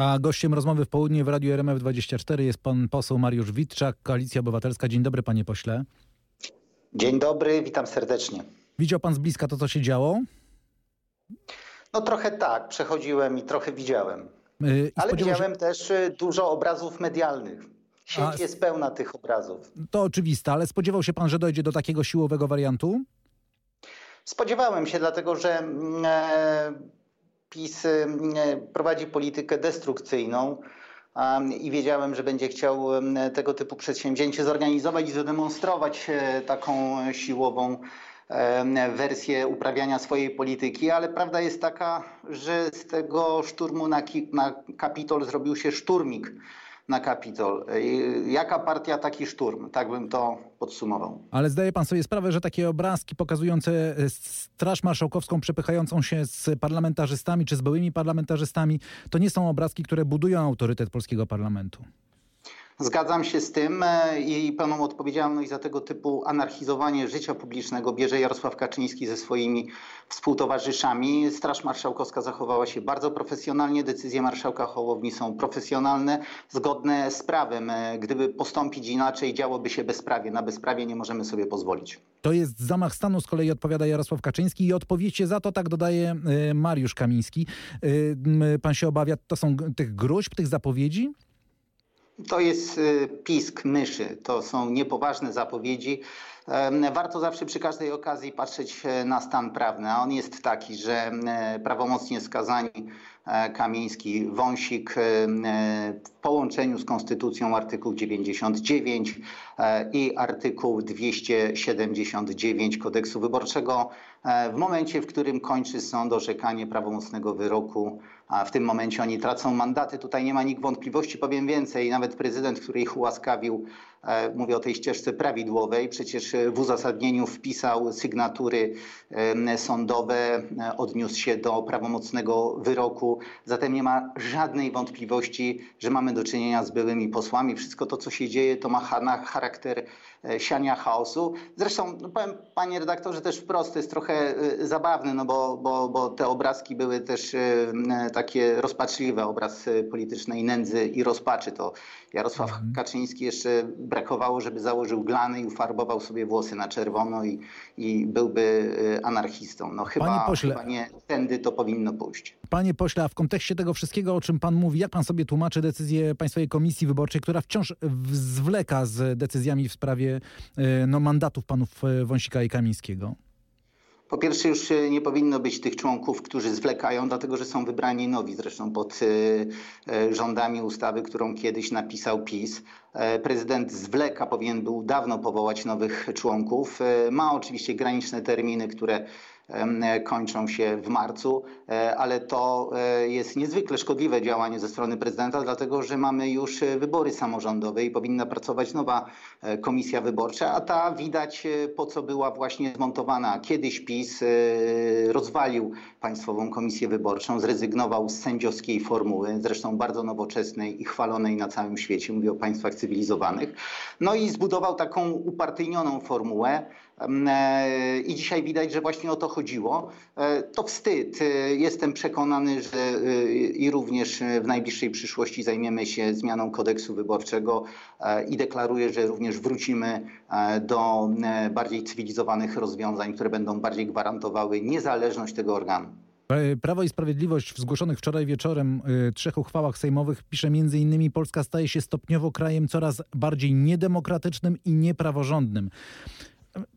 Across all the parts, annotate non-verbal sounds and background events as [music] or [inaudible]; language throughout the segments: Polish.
A gościem rozmowy w południe w Radiu RMF24 jest pan poseł Mariusz Witczak, Koalicja Obywatelska. Dzień dobry, panie pośle. Dzień dobry, witam serdecznie. Widział pan z bliska to, co się działo? No trochę tak, przechodziłem i trochę widziałem. Yy, Ale widziałem też y, dużo obrazów medialnych. Sieć A- jest pełna tych obrazów. To oczywiste, ale spodziewał się pan, że dojdzie do takiego siłowego wariantu? Spodziewałem się, dlatego że mm, e, PiS e, prowadzi politykę destrukcyjną a, i wiedziałem, że będzie chciał em, tego typu przedsięwzięcie zorganizować i zademonstrować e, taką siłową em, wersję uprawiania swojej polityki, ale prawda jest taka, że z tego szturmu na, na Kapitol zrobił się szturmik na Kapitol. Jaka partia, taki szturm? Tak bym to podsumował. Ale zdaje pan sobie sprawę, że takie obrazki pokazujące e, Straż Marszałkowską przepychającą się z parlamentarzystami czy z byłymi parlamentarzystami, to nie są obrazki, które budują autorytet polskiego parlamentu. Zgadzam się z tym e, i pełną odpowiedzialność za tego typu anarchizowanie życia publicznego bierze Jarosław Kaczyński ze swoimi współtowarzyszami. Straż Marszałkowska zachowała się bardzo profesjonalnie, decyzje marszałka Hołowni są profesjonalne, zgodne z prawem. E, Gdyby postąpić inaczej, działoby się bezprawie. Na bezprawie nie możemy sobie pozwolić. To jest zamach stanu, z kolei odpowiada Jarosław Kaczyński i odpowiedzcie za to, tak dodaje e, Mariusz Kamiński. Pan się obawia, to są tych gruźb, tych zapowiedzi? To jest y, pisk myszy, to są niepoważne zapowiedzi. Warto zawsze przy każdej okazji patrzeć e, na stan prawny, a on jest taki, że e, prawomocnie skazani e, Kamiński, Wąsik w połączeniu z Konstytucją artykuł 99 e, i artykuł 279 kodeksu wyborczego w momencie, w którym kończy sąd orzekanie prawomocnego wyroku, a w tym momencie oni tracą mandaty. Tutaj nie ma nikt wątpliwości, powiem więcej. Nawet prezydent, który ich ułaskawił, mówię o tej ścieżce prawidłowej, przecież e, w uzasadnieniu wpisał sygnatury sądowe, e, odniósł się do prawomocnego wyroku. Zatem nie ma żadnej wątpliwości, że mamy do czynienia z byłymi posłami. Wszystko to, co się dzieje, to ma charakter e, siania chaosu. Zresztą no powiem, panie redaktorze, też wprost, jest trochę e, zabawne, no bo, bo, bo te obrazki były też e, takie rozpaczliwe, obraz e, politycznej nędzy i rozpaczy. To Jarosław Kaczyński jeszcze brakowało, żeby założył glany i ufarbował sobie włosy na czerwono i, i byłby e, anarchistą. No chyba, pośle- chyba nie tędy to powinno pójść. Panie pośle, a w kontekście tego wszystkiego, o czym pan mówi, jak pan sobie tłumaczy decyzję Państwowej Komisji Wyborczej, która wciąż zwleka z decyzjami w sprawie e, no, mandatów panów e, Wąsika i Kamińskiego? Po pierwsze, już e, nie powinno być tych członków, którzy zwlekają, dlatego że są wybrani nowi, zresztą pod e, e, rządami ustawy, którą kiedyś napisał PiS. Prezydent zwleka, powinien był dawno powołać nowych członków. Ma oczywiście graniczne terminy, które kończą się w marcu, e, ale to e, jest niezwykle szkodliwe działanie ze strony prezydenta, dlatego że mamy już e, wybory samorządowe i powinna pracować nowa e, komisja wyborcza, a ta widać e, po co była właśnie zmontowana. Kiedyś PiS e, rozwalił Państwową Komisję Wyborczą, zrezygnował z sędziowskiej formuły, zresztą bardzo nowoczesnej i chwalonej na całym świecie, mówię o państwach cywilizowanych, no i zbudował taką upartyjnioną formułę, e, I dzisiaj widać, że właśnie o to chodziło. E, To wstyd. E, Jestem przekonany, że e, i również w najbliższej przyszłości zajmiemy się zmianą kodeksu wyborczego i deklaruję, że również wrócimy do bardziej cywilizowanych rozwiązań, które będą bardziej gwarantowały niezależność tego organu. Prawo i Sprawiedliwość w zgłoszonych wczoraj wieczorem trzech uchwałach sejmowych pisze m.in. Polska staje się stopniowo krajem coraz bardziej niedemokratycznym i niepraworządnym.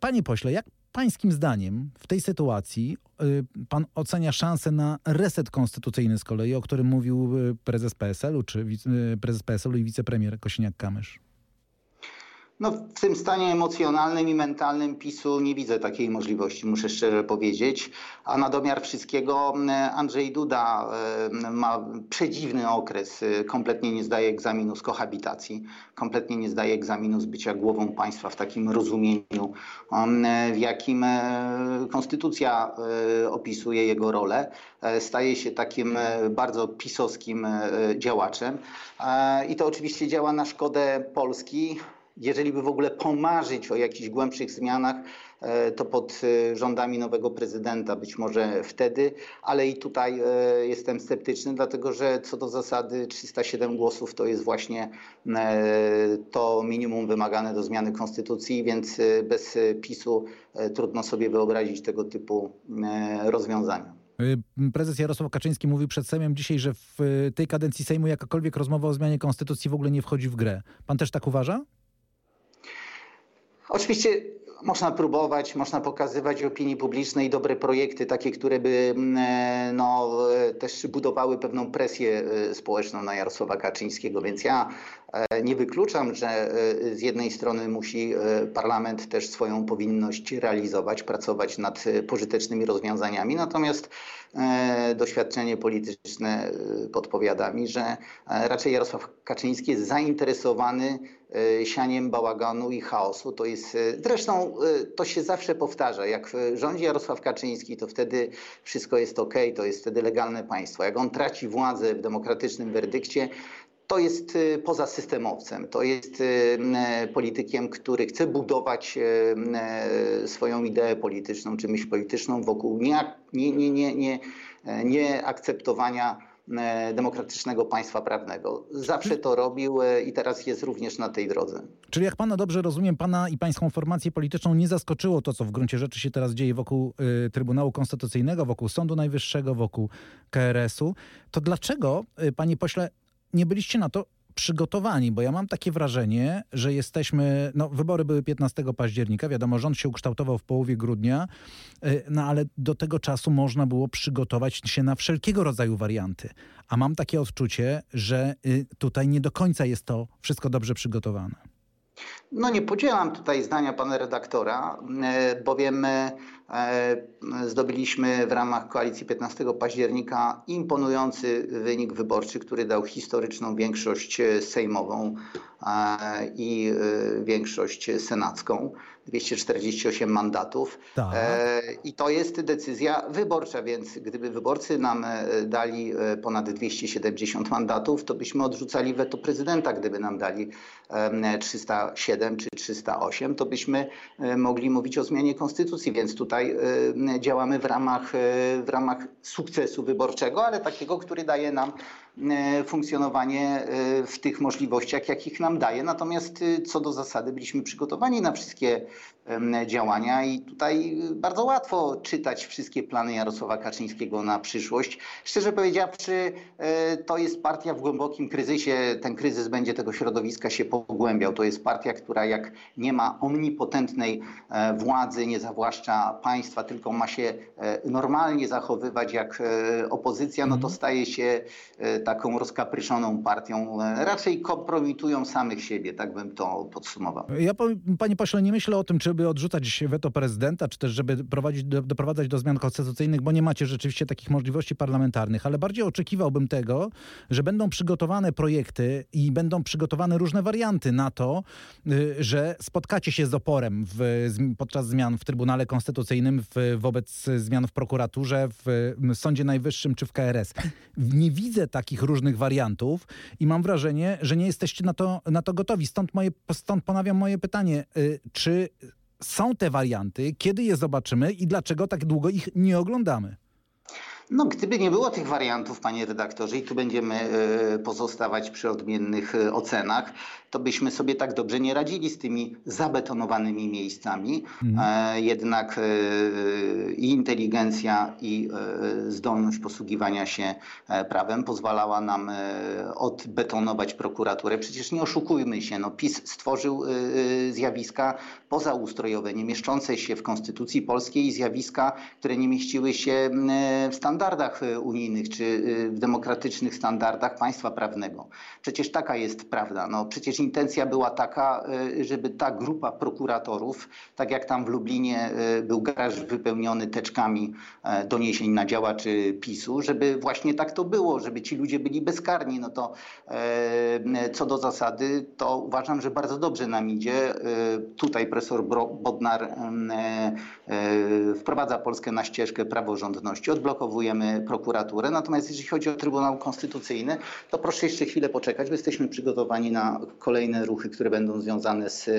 Panie pośle, jak pańskim zdaniem w tej sytuacji y, pan ocenia szansę na reset konstytucyjny z kolei, o którym mówił y, prezes PSL-u, czy y, prezes PSL-u i wicepremier Kosiniak-Kamysz? No, w tym stanie emocjonalnym i mentalnym PiSu nie widzę takiej możliwości, muszę szczerze powiedzieć. A na domiar wszystkiego m, Andrzej Duda e, ma przedziwny okres. E, Kompletnie nie zdaje egzaminu z kohabitacji, kompletnie nie zdaje egzaminu z bycia głową państwa w takim rozumieniu, m, w jakim e, konstytucja e, opisuje jego rolę. E, Staje się takim bardzo pisowskim działaczem. I to oczywiście działa na szkodę Polski jeżeli by w ogóle pomarzyć o jakichś głębszych zmianach, e, to pod e, rządami nowego prezydenta, być może wtedy, ale i tutaj e, jestem sceptyczny, dlatego że co do zasady 307 głosów to jest właśnie to minimum wymagane do zmiany konstytucji, więc bez PiSu trudno sobie wyobrazić tego typu rozwiązania. Prezes Jarosław Kaczyński mówił przed Sejmem dzisiaj, że w tej kadencji Sejmu jakakolwiek rozmowa o zmianie konstytucji w ogóle nie wchodzi w grę. Pan też tak uważa? Oczywiście można próbować, można pokazywać opinii publicznej dobre projekty, takie, które by mm, e, no, e, też budowały pewną presję e, społeczną na Jarosława Kaczyńskiego, więc ja nie wykluczam, że z jednej strony musi parlament też swoją powinność realizować, pracować nad pożytecznymi rozwiązaniami, natomiast doświadczenie polityczne podpowiada mi, że raczej Jarosław Kaczyński jest zainteresowany E, sianiem bałaganu i chaosu. To jest, e, zresztą e, to się zawsze powtarza. Jak rządzi Jarosław Kaczyński, to wtedy wszystko jest ok, to jest wtedy legalne państwo. Jak on traci władzę w demokratycznym werdykcie, to jest poza systemowcem, to jest politykiem, który chce budować swoją ideę polityczną czy myśl polityczną wokół nieakceptowania nie, nie, nie, nie E, demokratycznego państwa prawnego. Zawsze to robił e, i teraz jest również na tej drodze. Czyli jak pana dobrze rozumiem, pana i pańską formację polityczną nie zaskoczyło to, co w gruncie rzeczy się teraz dzieje wokół y, Trybunału Konstytucyjnego, wokół Sądu Najwyższego, wokół KRS-u. To dlaczego, y, panie pośle, nie byliście na to przygotowani, bo ja mam takie wrażenie, że jesteśmy, no wybory były 15 października, wiadomo, rząd się ukształtował w połowie grudnia, y, no ale do tego czasu można było przygotować się na wszelkiego rodzaju warianty. A mam takie odczucie, że y, tutaj nie do końca jest to wszystko dobrze przygotowane. No nie podzielam tutaj zdania pana redaktora, y, bowiem zdobyliśmy w ramach koalicji 15 października imponujący wynik wyborczy, który dał historyczną większość sejmową i większość senacką. 248 mandatów. Tak. E, I to jest decyzja wyborcza, więc gdyby wyborcy nam e, dali e, ponad 270 mandatów, to byśmy odrzucali weto prezydenta. Gdyby nam dali 307 czy 308, to byśmy mogli mówić o zmianie konstytucji, więc tutaj działamy w ramach, w ramach sukcesu wyborczego, ale takiego, który daje nam funkcjonowanie w tych możliwościach, jakich nam daje. Natomiast co do zasady byliśmy przygotowani na wszystkie działania i tutaj bardzo łatwo czytać wszystkie plany Jarosława Kaczyńskiego na przyszłość. Szczerze powiedziawszy, e, to jest partia w głębokim kryzysie. Ten kryzys będzie tego środowiska się pogłębiał. To jest partia, która jak nie ma omnipotentnej e, władzy, nie zawłaszcza państwa, tylko ma się e, normalnie zachowywać jak opozycja, no to mhm. staje się taką rozkapryszoną partią. Raczej kompromitują samych siebie, tak bym to podsumował. Ja, panie pośle, nie myślę o tym, żeby odrzucać weto prezydenta, czy też żeby prowadzić, do, doprowadzać do zmian konstytucyjnych, bo nie macie rzeczywiście takich możliwości parlamentarnych, ale bardziej oczekiwałbym tego, że będą przygotowane projekty i będą przygotowane różne warianty na to, y, że spotkacie się z oporem w, podczas zmian w Trybunale Konstytucyjnym, w, wobec zmian w prokuraturze, w Sądzie Najwyższym czy w KRS. Nie widzę takich różnych wariantów i mam wrażenie, że nie jesteście na to, na to gotowi. Stąd, moje, stąd ponawiam moje pytanie, y, czy są te warianty, kiedy je zobaczymy i dlaczego tak długo ich nie oglądamy? No, gdyby nie było tych wariantów, panie redaktorze, i tu będziemy e, pozostawać przy odmiennych e, ocenach, to byśmy sobie tak dobrze nie radzili z tymi zabetonowanymi miejscami. Mhm. E, jednak i inteligencja, i zdolność posługiwania się prawem pozwalała nam odbetonować prokuraturę. Przecież nie oszukujmy się, no, PiS stworzył zjawiska pozaustrojowe, nie mieszczące się w Konstytucji Polskiej, zjawiska, które nie mieściły się w standardach standardach y, unijnych czy y, w demokratycznych standardach państwa prawnego. Przecież taka jest prawda. No, przecież intencja była taka, y, żeby ta grupa prokuratorów, tak jak tam w Lublinie był garaż wypełniony teczkami e, doniesień na działaczy PiSu, żeby właśnie tak to było, żeby ci ludzie byli bezkarni. No to e, co do zasady, to uważam, że bardzo dobrze nam idzie. E, tutaj profesor Bodnar wprowadza Polskę na ścieżkę praworządności, odblokowuje kwestionujemy prokuraturę. Natomiast jeżeli chodzi o Trybunał Konstytucyjny, to proszę jeszcze chwilę poczekać, bo jesteśmy przygotowani na kolejne ruchy, które będą związane z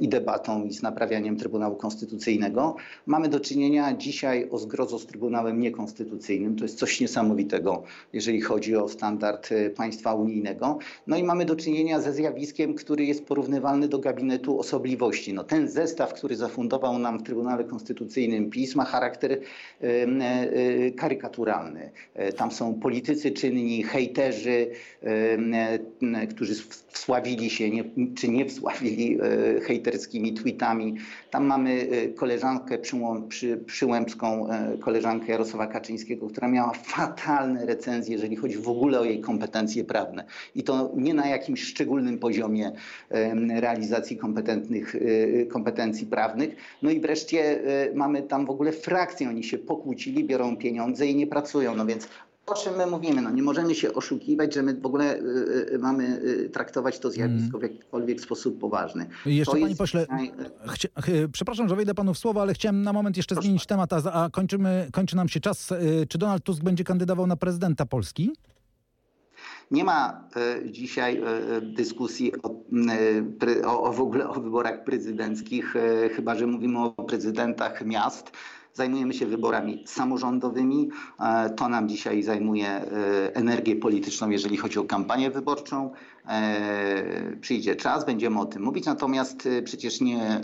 i debatą i z naprawianiem Trybunału Konstytucyjnego. Mamy do czynienia dzisiaj o zgrozo z Trybunałem Niekonstytucyjnym. To jest coś niesamowitego, jeżeli chodzi o standard e, państwa unijnego. No i mamy do czynienia ze zjawiskiem, który jest porównywalny do gabinetu osobliwości. No, ten zestaw, który zafundował nam w Trybunale Konstytucyjnym PiS ma charakter karykaturalny. Tam są politycy czynni, hejterzy, którzy wsławili się, nie, czy nie wsławili hejterskimi tweetami. Tam mamy koleżankę przy, przyłębską, koleżankę Jarosława Kaczyńskiego, która miała fatalne recenzje, jeżeli chodzi w ogóle o jej kompetencje prawne. I to nie na jakimś szczególnym poziomie realizacji kompetentnych, e, kompetencji prawnych. No i wreszcie e, mamy tam w ogóle frakcje, oni się pokłócili, biorą pieniądze i nie pracują. No więc o czym my mówimy? No nie możemy się oszukiwać, że my w ogóle y, y, mamy y, traktować to zjawisko w jakikolwiek sposób poważny. Jeszcze to panie pośle, chcia, przepraszam, że wejdę panu w słowo, ale chciałem na moment jeszcze Proszę zmienić temat, a, a kończymy, kończy nam się czas. Czy Donald Tusk będzie kandydował na prezydenta Polski? Nie ma dzisiaj dyskusji o, o, o, w ogóle o wyborach prezydenckich, chyba że mówimy o prezydentach miast. Zajmujemy się wyborami samorządowymi. E, to nam dzisiaj zajmuje e, energię polityczną, jeżeli chodzi o kampanię wyborczą. E, przyjdzie czas, będziemy o tym mówić, natomiast przecież nie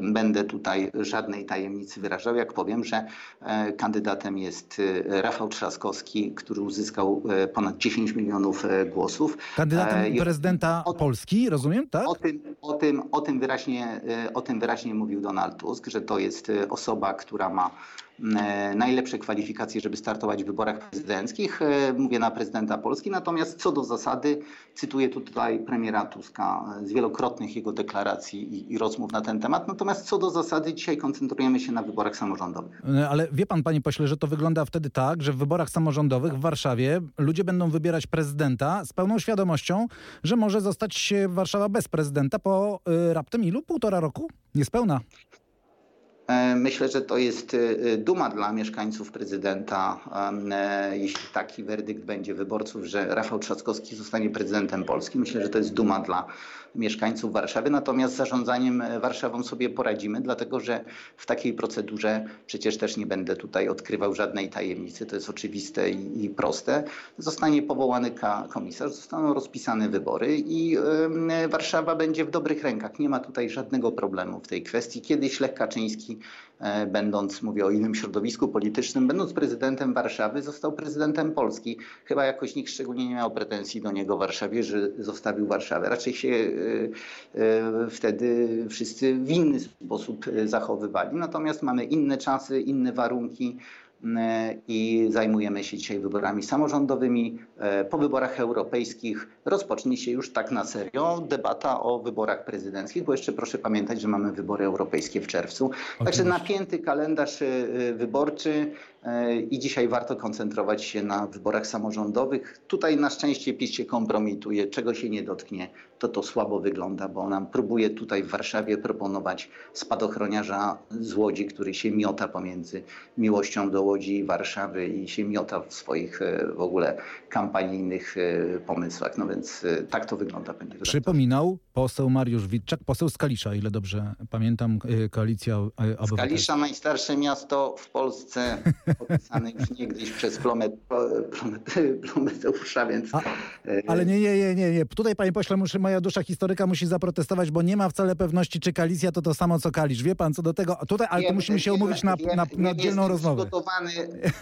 będę tutaj żadnej tajemnicy wyrażał, jak powiem, że kandydatem jest Rafał Trzaskowski, który uzyskał ponad 10 milionów głosów. Kandydatem prezydenta o, Polski, rozumiem, tak? O tym, o, tym, o, tym wyraźnie, o tym wyraźnie mówił Donald Tusk, że to jest osoba, która ma E, najlepsze kwalifikacje, żeby startować w wyborach prezydenckich. E, mówię na prezydenta Polski. Natomiast co do zasady, cytuję tutaj premiera Tuska z wielokrotnych jego deklaracji i, i rozmów na ten temat. Natomiast co do zasady, dzisiaj koncentrujemy się na wyborach samorządowych. E, ale wie pan, panie pośle, że to wygląda wtedy tak, że w wyborach samorządowych w Warszawie ludzie będą wybierać prezydenta z pełną świadomością, że może zostać Warszawa bez prezydenta po y, raptem ilu? Półtora roku? Niespełna. E, myślę, że to jest e, duma dla mieszkańców prezydenta, e, jeśli taki werdykt będzie wyborców, że Rafał Trzaskowski zostanie prezydentem Polski. Myślę, że to jest duma dla mieszkańców Warszawy. Natomiast z zarządzaniem Warszawą sobie poradzimy, dlatego że w takiej procedurze przecież też nie będę tutaj odkrywał żadnej tajemnicy. To jest oczywiste i proste. Zostanie powołany komisarz, zostaną rozpisane wybory i Warszawa będzie w dobrych rękach. Nie ma tutaj żadnego problemu w tej kwestii. Kiedyś Lech Kaczyński E, będąc, mówię o innym środowisku politycznym, będąc prezydentem Warszawy, został prezydentem Polski. Chyba jakoś nikt szczególnie nie miał pretensji do niego w Warszawie, że zostawił Warszawę. Raczej się e, e, wtedy wszyscy w inny sposób zachowywali. Natomiast mamy inne czasy, inne warunki i zajmujemy się dzisiaj wyborami samorządowymi. E, po wyborach europejskich rozpocznie się już tak na serio debata o wyborach prezydenckich, bo jeszcze proszę pamiętać, że mamy wybory europejskie w czerwcu. Także napięty kalendarz e, wyborczy e, i dzisiaj warto koncentrować się na wyborach samorządowych. Tutaj na szczęście PiS się kompromituje, czego się nie dotknie, to to słabo wygląda, bo nam próbuje tutaj w Warszawie proponować spadochroniarza z Łodzi, który się miota pomiędzy miłością do Łodzi i Warszawy i się miota w swoich w ogóle kampanijnych e, pomysłach. No więc e, tak to wygląda. Panie Przypominał poseł Mariusz Witczak, poseł Skalisza, ile dobrze pamiętam, e, Koalicja Obywatelska. Skalisza, najstarsze miasto w Polsce, [laughs] opisane już niegdyś przez Plometeusza, więc... A, ale nie, nie, nie, nie, nie. Tutaj, panie pośle, muszę, moja dusza historyka musi zaprotestować, bo nie ma wcale pewności, czy Koalicja to to samo, co Kalisz. Wie pan co do tego? Tutaj, ale to musimy się umówić na, na, na oddzielną rozmowę. Przygotowany,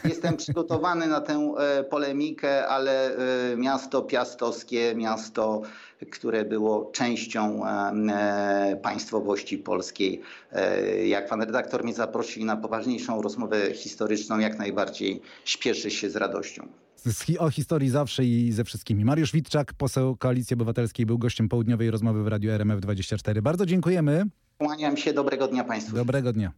jestem przygotowany na tę polemikę, ale y, miasto piastowskie, miasto, które było częścią e, państwowości polskiej. E, jak pan redaktor mnie zaprosił na poważniejszą rozmowę historyczną, jak najbardziej śpieszy się z radością. O historii zawsze i ze wszystkimi. Mariusz Witczak, poseł Koalicji Obywatelskiej, był gościem południowej rozmowy w Radiu RMF24. Bardzo dziękujemy. Kłaniam się. Dobrego dnia Państwu. Dobrego dnia.